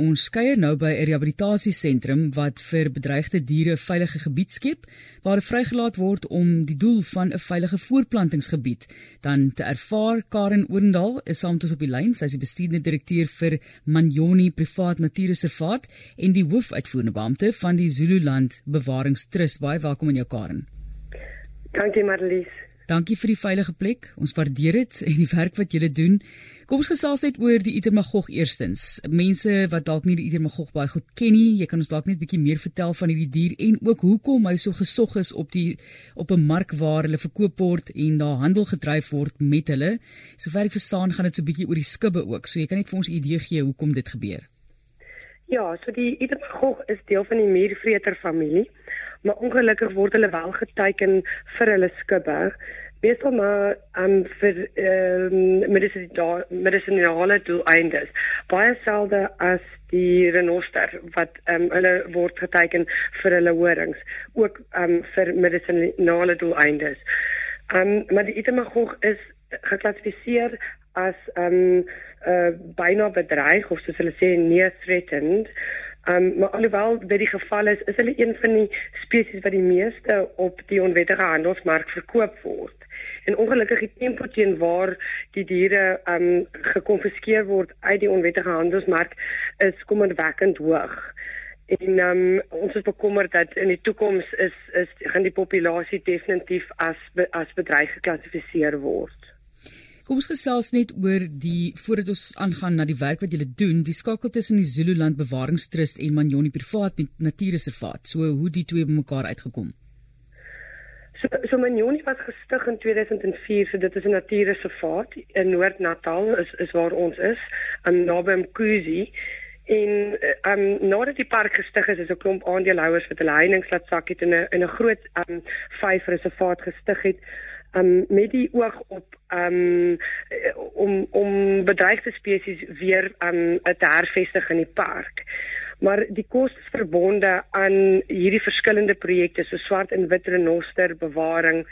Ons kuier nou by 'n rehabilitasiesentrum wat vir bedreigde diere veilige gebied skep waar hulle vrygelaat word om die doel van 'n veilige voorplantingsgebied dan te ervaar. Karen Oendal is saam met ons op die lyn. Sy is die bestuurende direkteur vir Manjoni Privaat Natuurreservaat en die hoofuitvoerende beampte van die Zululand Bewaringstrust. Baie welkom aan jou Karen. Dankie Marlies. Dankie vir die veilige plek. Ons waardeer dit en die werk wat julle doen. Kom ons gesels net oor die Itermagog eerstens. Mense wat dalk nie die Itermagog baie goed ken nie, jy kan ons dalk net 'n bietjie meer vertel van hierdie dier en ook hoekom hy so gesog is op die op 'n mark waar hulle verkoop word en daar handel gedryf word met hulle. Sover ek verstaan, gaan dit so 'n bietjie oor die skibbe ook. So jy kan net vir ons 'n idee gee hoekom dit gebeur. Ja, so die Itermagog is deel van die muurvreter familie maar ongelukkig word hulle wel geteken vir hulle skibbe. Meestal maar um, vir ehm um, medisinale doeleindes. Baie selde as die renoster wat ehm um, hulle word geteken vir hulle horings, ook ehm um, vir medisinale doeleindes. Ehm um, maar die itemagog is geklassifiseer as ehm um, uh, byna bedreig of soos hulle sê near threatened. Um, maar alhoewel dit die geval is, is hulle een van die spesies wat die meeste op die onwettige handelsmark verkoop word. En ongelukkig die tempo teen waar die diere um gekonfiskeer word uit die onwettige handelsmark is kommerwekkend hoog. En um ons is bekommerd dat in die toekoms is is gaan die populasie definitief as as bedreig geklassifiseer word. Kom ons gesels net oor die voordat ons aangaan na die werk wat julle doen, die skakel tussen die Zululand Bewaringstrust en Manyoni Privaat Natuurreservaat. So hoe die twee bymekaar uitgekom. So so Manyoni was gestig in 2004, so dit is 'n natuurreservaat in Noord-Natal is is waar ons is, aan naby Mkuzi. En ehm um, nadat die park gestig is, is 'n klomp aandeelhouers wat hulle heininge laat sak het in 'n in 'n groot um, vyf reservaat gestig het um, met die oog op um, om om bedreigde spesies weer um, te hervestig in die park. Maar die kostes verbonde aan hierdie verskillende projekte so swart en wit renoster bewaring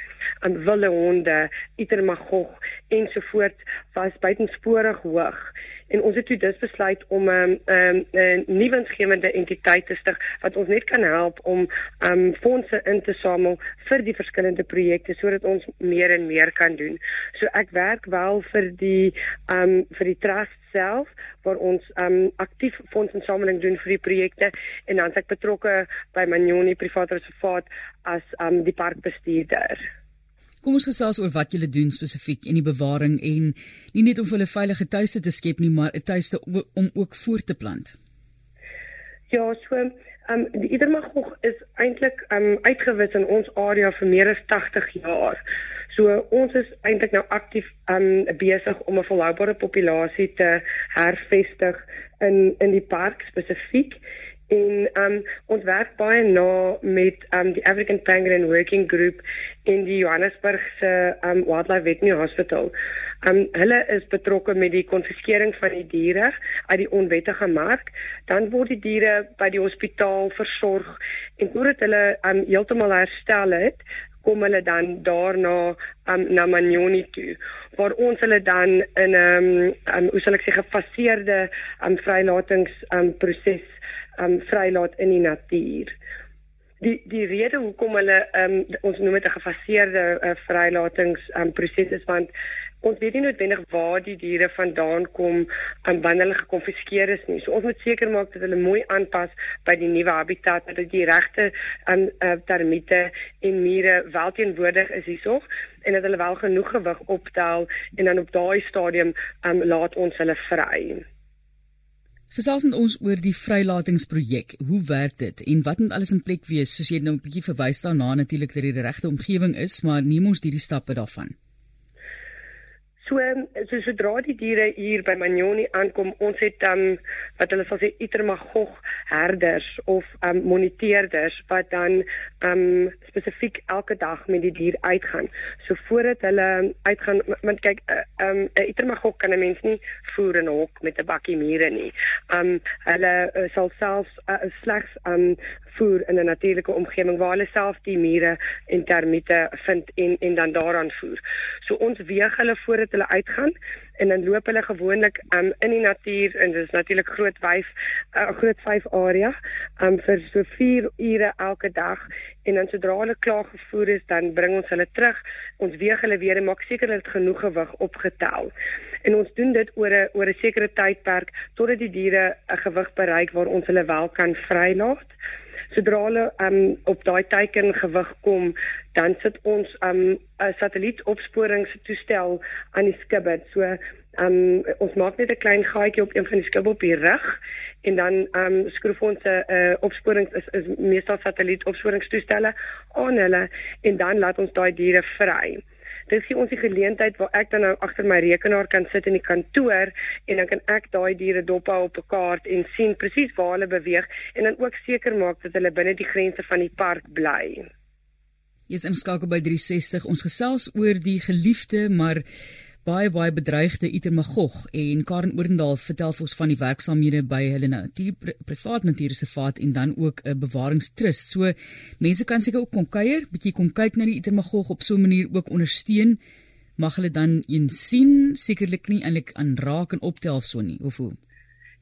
aan wilde honde, itermagog ensovoorts was buitensporig hoog en ons het toe dus besluit om 'n um, 'n um, nuwensgewende entiteit te stig wat ons net kan help om um fondse in te samel vir die verskillende projekte sodat ons meer en meer kan doen. So ek werk wel vir die um vir die trust self waar ons um aktief fondsinsameling doen vir die projekte en dan ek betrokke by Manyoni private reservaat as um die parkbestuurder. Kom ons gesels oor wat julle doen spesifiek in die bewaring en nie net om vir hulle veilige tuiste te skep nie, maar 'n tuiste om ook voort te plant. Ja, so ehm um, die Idermagog is eintlik ehm um, uitgewis in ons area vir meer as 80 jaar. So ons is eintlik nou aktief ehm um, besig om 'n volhoubare populasie te hervestig in in die park spesifiek en um ons werk baie na met um die African Penguin Working Group in die Johannesburgse um Wildlife Veterinary Hospital. Um hulle is betrokke met die konfiskering van die diere uit die onwettige mark. Dan word die diere by die hospitaal versorg en voordat hulle um heeltemal herstel het, kom hulle dan daarna um, na Manyoni toe waar ons hulle dan in 'n um, um, hoe sal ek sê gefaseerde um, vrylatings um, proses um, vrylaat in die natuur. Die die rede hoekom hulle um, ons noem dit 'n gefaseerde uh, vrylatings um, proses is want ons weet nie noodwendig waar die diere vandaan kom en wanneer hulle gekonfiskeer is nie. So ons moet seker maak dat hulle mooi aanpas by die nuwe habitat dat die regte aan um, uh, termiete en mure wel teenwoordig is hierso en dat hulle wel genoeg gewig optel en dan op daai stadium um, laat ons hulle vry. Gesels met ons oor die vrylatingsprojek. Hoe werk dit en wat moet alles in plek wees? Soos jy nou 'n bietjie verwys daarna natuurlik dat dit die regte omgewing is, maar neem ons hierdie stappe daarvan. So so sodra die diere hier by Manyoni aankom, ons het um, wat hulle sal sê itermagog herders of um, moniteerders wat dan um, spesifiek elke dag met die dier uitgaan. So voordat hulle uitgaan, want kyk 'n uh, um, itermagog kan 'n mens nie voer in 'n hok met 'n bakkie mure nie. Um hulle uh, sal selfs uh, slegs um voer in 'n natuurlike omgewing waar hulle self die mure en termiete vind en en dan daaraan voer. So ons weeg hulle voordat hulle uitgaan en dan loop hulle gewoonlik um, in die natuur en dit is natuurlik groot wyf 'n uh, groot vyf area um, vir so 4 ure elke dag en dan sodra hulle klaar gevoer is dan bring ons hulle terug. Ons weeg hulle weer en maak seker hulle het genoeg gewig opgetel. En ons doen dit oor 'n oor 'n sekere tydperk totdat die diere 'n gewig bereik waar ons hulle wel kan vrylaat sodra hulle um, op daai teiken gewig kom, dan sit ons 'n um, satellietopsporingstoestel aan die skibbet. So um, ons maak net 'n klein gaatjie op een van die skibbe op die rug en dan um, skroef ons 'n uh, opsporings is, is meestal satellietopsporingstoestelle aan hulle en dan laat ons daai diere vry dit gee ons die geleentheid waar ek dan nou agter my rekenaar kan sit in die kantoor en dan kan ek daai diere dop hou op 'n kaart en sien presies waar hulle beweeg en dan ook seker maak dat hulle binne die grense van die park bly. Jy is inskakel by 360. Ons gesels oor die geliefde maar baie baie bedreigde Itermagog en Karen Oorendal vertel vir ons van die werksamehede by hulle natuur privaat natuurreservaat en dan ook 'n bewaringstrust. So mense kan seker ook kom kuier, bietjie kom kyk na die Itermagog op so 'n manier ook ondersteun. Mag hulle dan een sien, sekerlik nie eintlik aanraak en optel of so nie, hoe?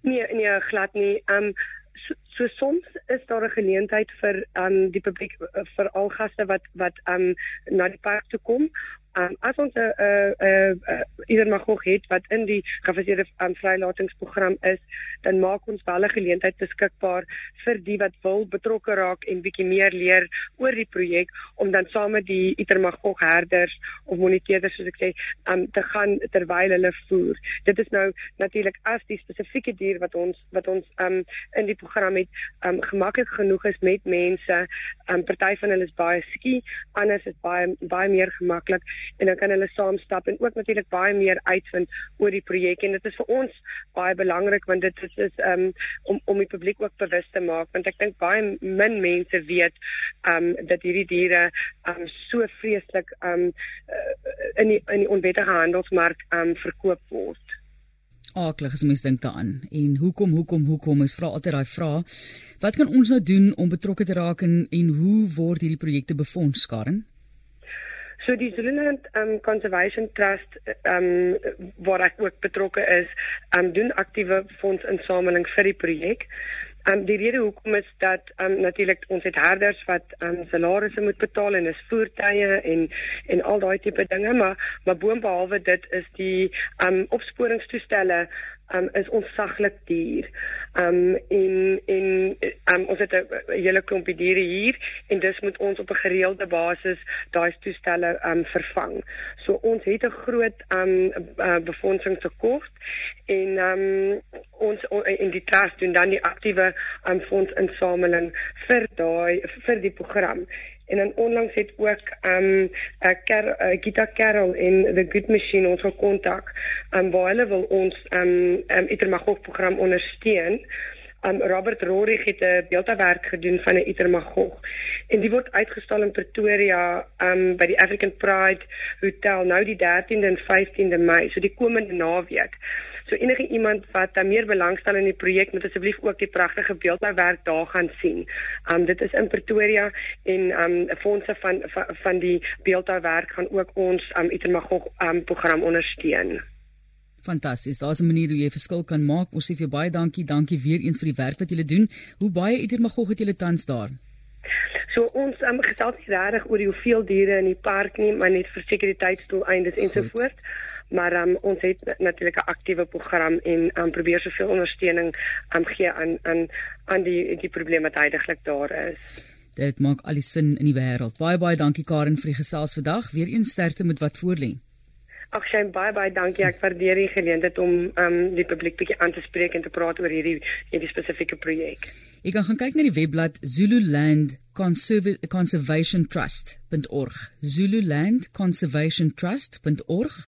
Nee, nee, glad nie. Um so, so soms is daar 'n geleentheid vir um die publiek vir al gaste wat wat um na die park toe kom Um, as ons 'n uh, uh, uh, ieder mag gog het wat in die gefaseerde um, vrylatingsprogram is, dan maak ons wel 'n geleentheid beskikbaar vir die wat wil betrokke raak en bietjie meer leer oor die projek om dan saam met die Itermagog herders of moniteerders soos ek sê, um, te gaan terwyl hulle voer. Dit is nou natuurlik as die spesifieke dier wat ons wat ons um, in die program het um, gemaklik genoeg is met mense. Um, party van hulle is baie skie, anders is baie baie meer gemaklik en dan kan hulle saam stap en ook natuurlik baie meer uitvind oor die projek en dit is vir ons baie belangrik want dit is is um, om om die publiek ook bewus te maak want ek dink baie min mense weet um dat hierdie diere um so vreeslik um in die in die onwettige handelsmark um verkoop word. Aaklig as mens dink daaraan. En hoekom hoekom hoekom is vra altyd daai vraag. Wat kan ons nou doen om betrokke te raak en en hoe word hierdie projekte befonds, Karen? So die Zululand um Conservation Trust um waar ek ook betrokke is, um doen aktiewe fondsinsameling vir die projek. Um die rede hoekom is dat um natuurlik ons het herders wat um salarisse moet betaal en is voertuie en en al daai tipe dinge, maar maar boonbehalwe dit is die um opsporingstoestelle um, is ontsaglik duur. Um en en um, ons het 'n hele klompie diere hier en dis moet ons op 'n gereelde basis daai toestelle um vervang. So ons het 'n groot um uh, befondsingstekort en um ons in die trust doen dan die aktiewe um fondsinsameling vir daai vir die program en dan onlangs het ook ehm um, Ker, uh, Gita Carroll in the Good Machine ons kontak um, waar hulle wil ons ehm um, um, Itermagog program ondersteun. Um, Robert Rory het 'n beeldhouwerk gedoen van 'n Itermagog en die word uitgestal in Pretoria um, by die African Pride Hotel nou die 13de en 15de Mei, so die komende naweek. So enige iemand wat daar meer belangstel in die projek moet asseblief ook die pragtige beeldhouwerk daar gaan sien. Um dit is in Pretoria en um fondse van van, van die beeldhouwerk gaan ook ons um Itermagog um program ondersteun. Fantasties. Daar's 'n manier hoe jy verskil kan maak. Ons sê vir jou baie dankie. Dankie weer eens vir die werk wat julle doen. Hoe baie Itermagog het julle tans daar? So ons um, gesels nie regtig oor hoeveel diere in die park nie, maar net vir sekuriteitsdoeleindes ensovoorts maar um, ons het natuurlik 'n aktiewe program en um, probeer soveel ondersteuning um, gee aan aan aan die die probleme wat heidaglik daar is. Dit maak al die sin in die wêreld. Baie baie dankie Karen vir die gesels vandag. Weer eens sterkte met wat voorlê. Ag Shane, baie baie dankie. Ek waardeer die geleentheid om um die publiek bietjie aan te spreek en te praat oor hierdie hierdie spesifieke projek. Jy kan gaan kyk na die webblad Zululand Conservation Trust.org. Zululand Conservation Trust.org